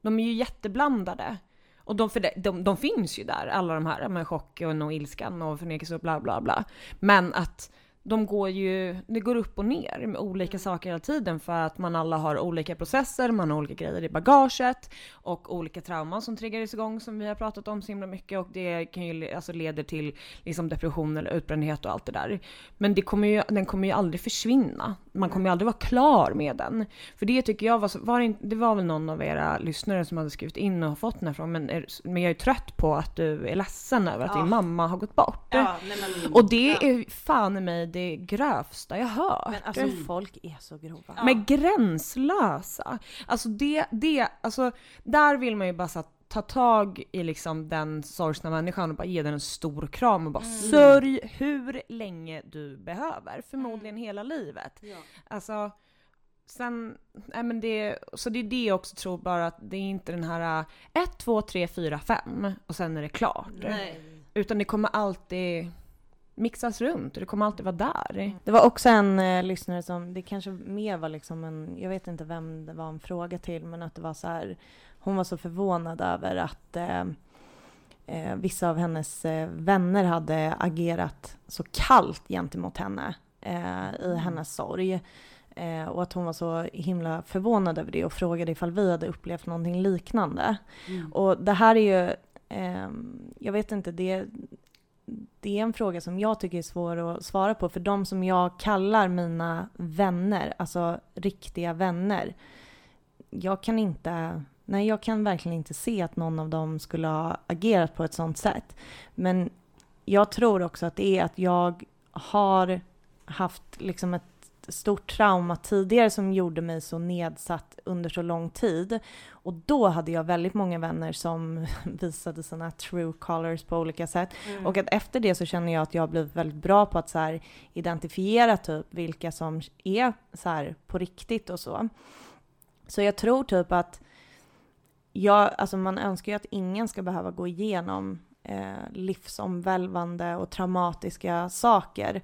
de är ju jätteblandade. Och de, för de, de, de finns ju där, alla de här med chocken och ilskan och förnekelse och bla bla bla. Men att de går ju, det går upp och ner med olika saker hela tiden för att man alla har olika processer, man har olika grejer i bagaget och olika trauman som triggades igång som vi har pratat om så himla mycket och det kan ju alltså leder till liksom depression eller utbrändhet och allt det där. Men det kommer ju, den kommer ju aldrig försvinna. Man kommer ju aldrig vara klar med den. För det tycker jag var, så, var det, det var väl någon av era lyssnare som hade skrivit in och fått den här frågan men, är, men jag är trött på att du är ledsen över att Ja. din mamma har gått bort. Ja, nej, men, Och det är fan i mig det grövsta jag hört. Men alltså folk är så grova. Men gränslösa. Alltså det, det, alltså där vill man ju bara så ta tag i liksom den sorgsna människan och bara ge den en stor kram och bara sörj hur länge du behöver. Förmodligen hela livet. Alltså, sen, nej men det, så det är det jag också tror bara att det är inte den här 1, 2, 3, 4, 5 och sen är det klart. Utan det kommer alltid mixas runt och det kommer alltid vara där. Det var också en eh, lyssnare som, det kanske mer var liksom en, jag vet inte vem det var en fråga till, men att det var så här, hon var så förvånad över att eh, eh, vissa av hennes eh, vänner hade agerat så kallt gentemot henne eh, i hennes sorg. Eh, och att hon var så himla förvånad över det och frågade ifall vi hade upplevt någonting liknande. Och det här är ju, ehm, jag vet inte, det, det är en fråga som jag tycker är svår att svara på. För de som jag kallar mina vänner, alltså riktiga vänner. Jag kan inte, nej jag kan verkligen inte se att någon av dem skulle ha agerat på ett sånt sätt. Men jag tror också att det är att jag har haft liksom ett stort trauma tidigare som gjorde mig så nedsatt under så lång tid. Och då hade jag väldigt många vänner som visade sina true colors på olika sätt. Och att efter det så känner jag att jag har blivit väldigt bra på att så här, identifiera typ vilka som är så här på riktigt och så. Så jag tror typ att jag, alltså man önskar ju att ingen ska behöva gå igenom eh, livsomvälvande och traumatiska saker.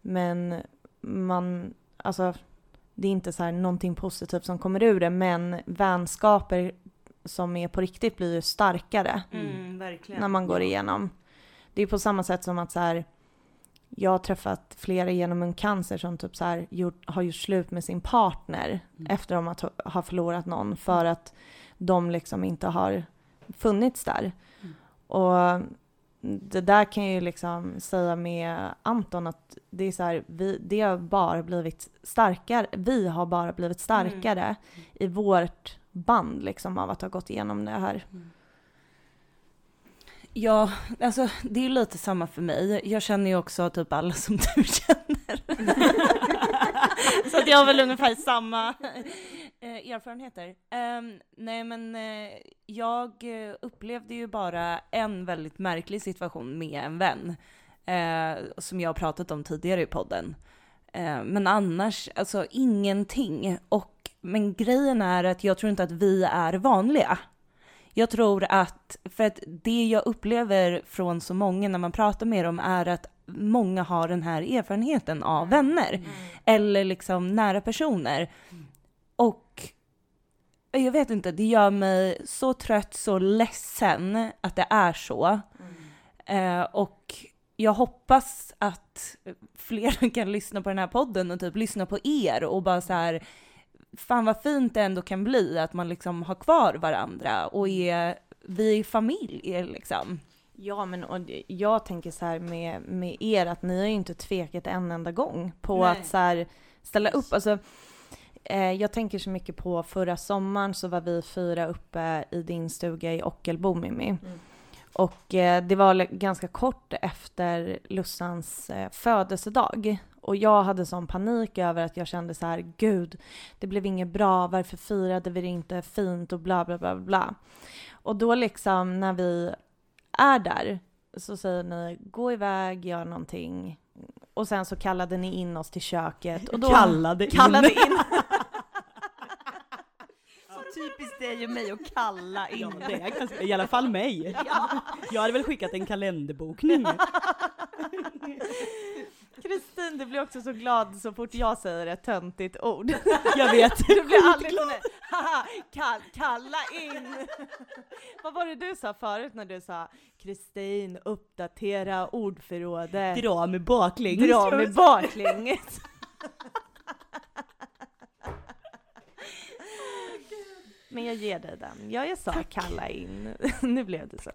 Men man, alltså det är inte så här någonting positivt som kommer ur det, men vänskaper som är på riktigt blir ju starkare Mm, verkligen. när man går igenom. Det är på samma sätt som att så här, jag har träffat flera genom en cancer som typ så här, gjort, har gjort slut med sin partner efter de har, har förlorat någon för att de liksom inte har funnits där. Och det där kan jag ju liksom säga med Anton att det är så här, vi, det har bara blivit starkare, vi har bara blivit starkare i vårt band liksom av att ha gått igenom det här. Ja, alltså det är lite samma för mig. Jag känner ju också typ alla som du känner. Så att jag har väl ungefär samma eh, erfarenheter. Ehm, nej men eh, jag eh, upplevde ju bara en väldigt märklig situation med en vän. Eh, som jag har pratat om tidigare i podden. Eh, men annars, alltså ingenting. Och, men grejen är att jag tror inte att vi är vanliga. Jag tror att, för att det jag upplever från så många när man pratar med dem är att många har den här erfarenheten av vänner. Eller liksom nära personer. Och jag vet inte, det gör mig så trött, så ledsen att det är så. Eh, och jag hoppas att fler kan lyssna på den här podden och typ lyssna på er och bara så här fan vad fint det ändå kan bli att man liksom har kvar varandra och är, vi är familj liksom. Ja, men och jag tänker så här med, med er att ni har ju inte tvekat en enda gång på Nej. att så här ställa upp. Alltså, eh, jag tänker så mycket på förra sommaren så var vi fyra uppe i din stuga i Ockelbo Mimmi. Och eh, det var ganska kort efter Lussans eh, födelsedag. Och jag hade sån panik över att jag kände så här, gud, det blev inget bra, varför firade vi det inte fint och bla bla bla bla. Och då liksom när vi är där så säger ni gå iväg, gör någonting. Och sen så kallade ni in oss till köket. Och då Kallade in. kallade in. det är ju mig att kalla in. Ja, det är ganska, I alla fall mig. Jag hade väl skickat en kalenderbokning. Kristin, du blir också så glad så fort jag säger ett töntigt ord. Jag vet. Du blir aldrig där, haha, kall, kalla in! Vad var det du sa förut när du sa Kristin, uppdatera ordförrådet, Dra med baklänges. dra med baklänges. Men jag ger dig den. Ja, jag sa kalla in. nu blev det så.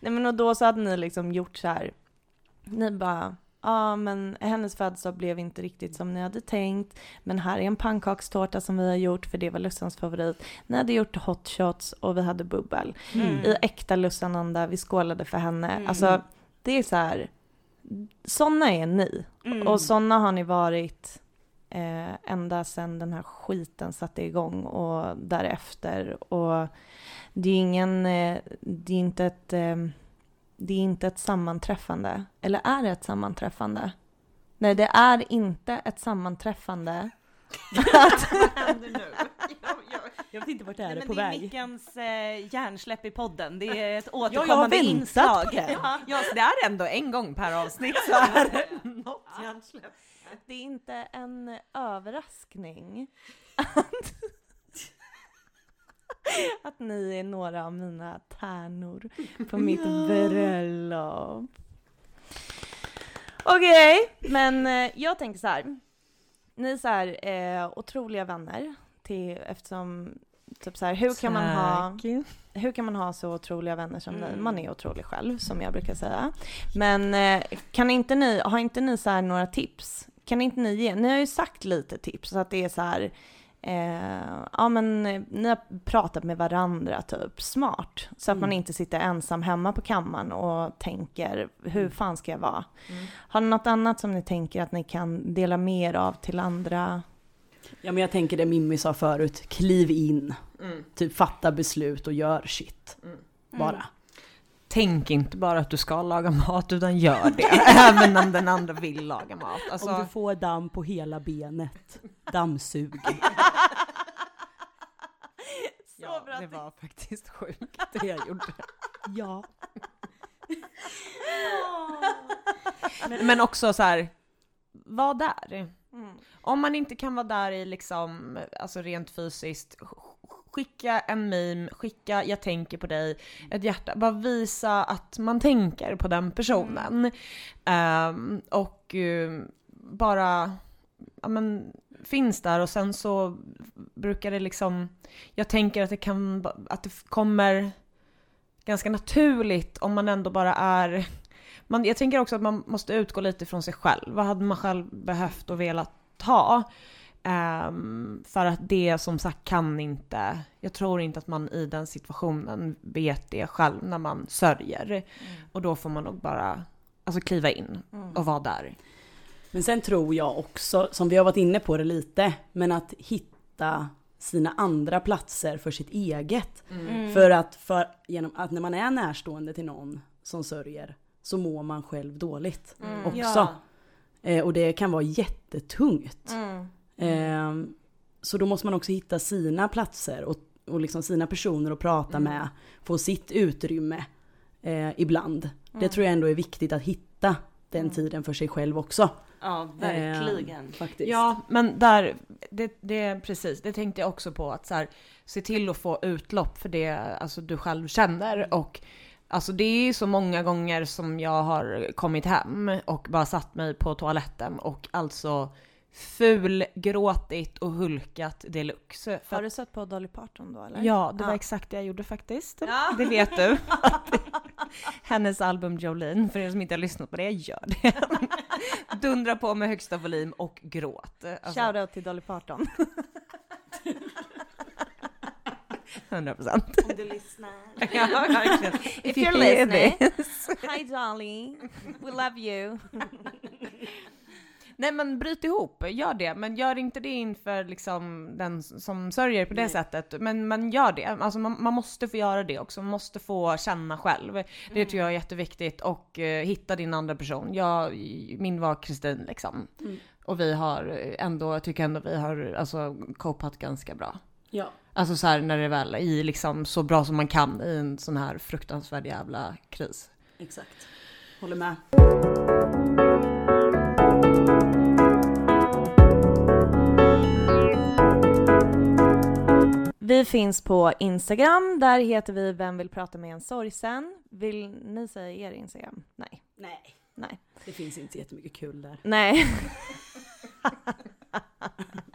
Nej men och då så hade ni liksom gjort så här. Ni bara, ja men hennes födelsedag blev inte riktigt som ni hade tänkt. Men här är en pannkakstårta som vi har gjort för det var Lussans favorit. Ni hade gjort hot shots och vi hade bubbel. Mm. I äkta Lussananda, vi skålade för henne. Mm. Alltså det är så här. Såna är ni. Mm. Och såna har ni varit eh, ända sedan den här skiten satte igång och därefter. Och det är ingen, eh, det är inte ett, eh, det är inte ett sammanträffande. Eller är det ett sammanträffande? Nej, det är inte ett sammanträffande. Jag vet inte vart det är Nej, på det är väg. Mickens eh, hjärnsläpp i podden. Det är ett jag har återkommande väntat inslag. på det. Ja. Ja, så det är ändå en gång per avsnitt så är hjärnsläpp. Det är inte en överraskning att, att ni är några av mina tärnor på mitt bröllop. Okej, men eh, jag tänker så här. Ni är så här eh, otroliga vänner till, eftersom typ så här, hur kan man ha hur kan man ha så otroliga vänner som ni? Man är otrolig själv, som jag brukar säga. Men eh, kan inte ni, har inte ni så några tips? Kan inte ni ge, ni har ju sagt lite tips, så att det är så här, eh, ja men eh, ni har pratat med varandra typ, smart. Så att man inte sitter ensam hemma på kammaren och tänker, hur fan ska jag vara? Har ni något annat som ni tänker att ni kan dela mer av till andra? Ja men jag tänker det Mimmi sa förut, kliv in. Mm. Typ fatta beslut och gör shit. Bara. Tänk inte bara att du ska laga mat utan gör det, även om den andra vill laga mat. Alltså, Om du får damm på hela benet, dammsug. ja, det var faktiskt sjukt det jag gjorde. Ja. Men också så här, var där. Om man inte kan vara där i liksom, alltså rent fysiskt, sk- skicka en meme, skicka jag tänker på dig, ett hjärta, bara visa att man tänker på den personen. Ehm, och eh, bara, ja men, finns där och sen så brukar det liksom, jag tänker att det kan, att det kommer ganska naturligt om man ändå bara är man, jag tänker också att man måste utgå lite från sig själv. Vad hade man själv behövt och velat ha? Ehm, för att det som sagt kan inte, jag tror inte att man i den situationen vet det själv när man sörjer. Och då får man nog bara alltså, kliva in och vara där. Men sen tror jag också, som vi har varit inne på det lite, men att hitta sina andra platser för sitt eget. För att för, genom att när man är närstående till någon som sörjer så mår man själv dåligt också. Ja. Eh, och det kan vara jättetungt. Eh, så då måste man också hitta sina platser och, och liksom sina personer att prata med. Få sitt utrymme eh, ibland. Det tror jag ändå är viktigt att hitta den tiden för sig själv också. Ja, verkligen. Eh, faktiskt. Ja, men där, det, det, precis, det tänkte jag också på att så här, se till att få utlopp för det alltså, du själv känner och Alltså det är så många gånger som jag har kommit hem och bara satt mig på toaletten och alltså fulgråtit och hulkat deluxe. För Har du sett på Dolly Parton då eller? Ja, det var Ja. exakt det jag gjorde faktiskt. Ja. Det vet du. Hennes album Jolene, för er som inte har lyssnat på det, gör det. Dundra på med högsta volym och gråt. Alltså, Shoutout till Dolly Parton. 100 procent. Om du lyssnar. Ja, verkligen. If you you're listening. Hi Dolly, we love you. Nej men bryt ihop, gör det. Men gör inte det inför liksom den som sörjer på det Nej. sättet. Men, men gör det. Alltså man, man måste få göra det också, man måste få känna själv. Det tror jag är jätteviktigt. Och eh, hitta din andra person. Jag, min var Kristin liksom. Mm. Och vi har ändå, jag tycker ändå vi har alltså copat ganska bra. Ja. Alltså så här när det väl i liksom så bra som man kan i en sån här fruktansvärd jävla kris. Exakt. Håller med. Vi finns på Instagram, där heter vi Vem vill prata med en sorgsen? Vill ni säga er Instagram? Nej. Nej. Nej. Det finns inte jättemycket kul där. Nej.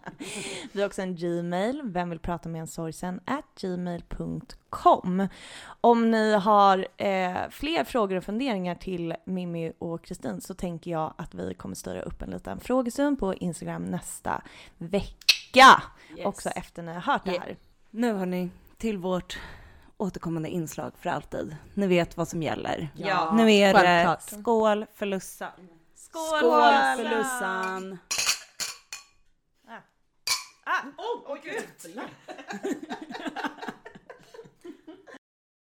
Vi har också en Gmail, vem vill prata med en sorgsen, at gmail.com. Om ni har eh, fler frågor och funderingar till Mimmi och Kristin så tänker jag att vi kommer styra upp en liten frågestund på Instagram nästa vecka. Också efter ni har hört det här. Nu har ni till vårt återkommande inslag för alltid. Ni vet vad som gäller. Ja, nu är det skål för Lussan. Skål! Skål för Lussan! Ah. Oj, gud!